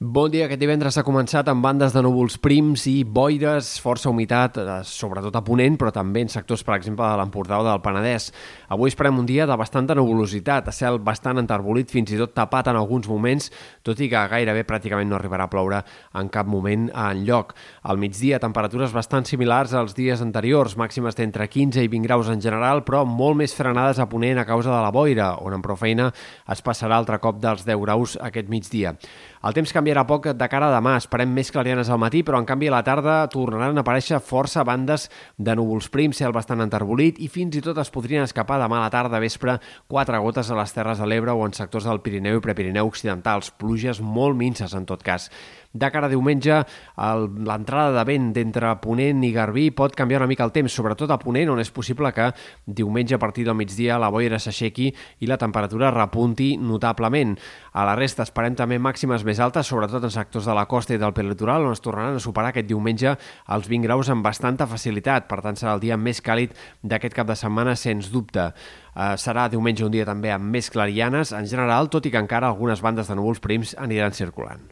Bon dia. Aquest divendres s'ha començat amb bandes de núvols prims i boires, força humitat, eh, sobretot a Ponent, però també en sectors, per exemple, de l'Empordà o del Penedès. Avui esperem un dia de bastanta nuvolositat, a cel bastant enterbolit, fins i tot tapat en alguns moments, tot i que gairebé pràcticament no arribarà a ploure en cap moment en lloc. Al migdia, temperatures bastant similars als dies anteriors, màximes d'entre 15 i 20 graus en general, però molt més frenades a Ponent a causa de la boira, on amb prou feina es passarà altre cop dels 10 graus aquest migdia. El temps canviarà poc de cara a demà. Esperem més clarianes al matí, però en canvi a la tarda tornaran a aparèixer força bandes de núvols prims, cel bastant enterbolit i fins i tot es podrien escapar demà a la tarda vespre quatre gotes a les Terres de l'Ebre o en sectors del Pirineu i Prepirineu occidentals. Pluges molt minces en tot cas. De cara a diumenge, l'entrada de vent d'entre Ponent i Garbí pot canviar una mica el temps, sobretot a Ponent, on és possible que diumenge a partir del migdia la boira s'aixequi i la temperatura repunti notablement. A la resta esperem també màximes més altes, sobretot en sectors de la costa i del pelitoral, on es tornaran a superar aquest diumenge els 20 graus amb bastanta facilitat. Per tant, serà el dia més càlid d'aquest cap de setmana, sens dubte. Uh, serà diumenge un dia també amb més clarianes, en general, tot i que encara algunes bandes de núvols prims aniran circulant.